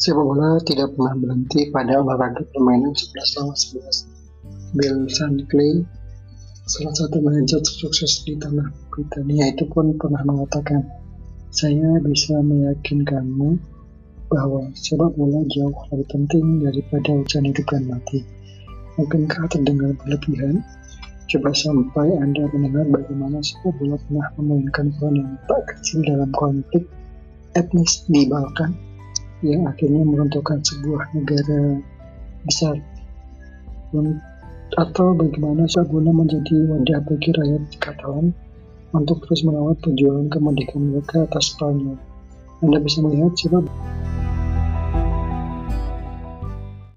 Sepak bola tidak pernah berhenti pada olahraga permainan 11 lawan 11. Bill Shankly, salah satu manajer sukses di tanah Britania itu pun pernah mengatakan, saya bisa meyakinkanmu bahwa sepak bola jauh lebih penting daripada ujian hidup dan mati. Mungkinkah terdengar berlebihan? Coba sampai Anda mendengar bagaimana sepak bola pernah memainkan peran yang tak kecil dalam konflik etnis di Balkan yang akhirnya meruntuhkan sebuah negara besar atau bagaimana Sabuna menjadi wadah bagi rakyat Katalan untuk terus merawat perjuangan kemerdekaan mereka atas Spanyol. Anda bisa melihat coba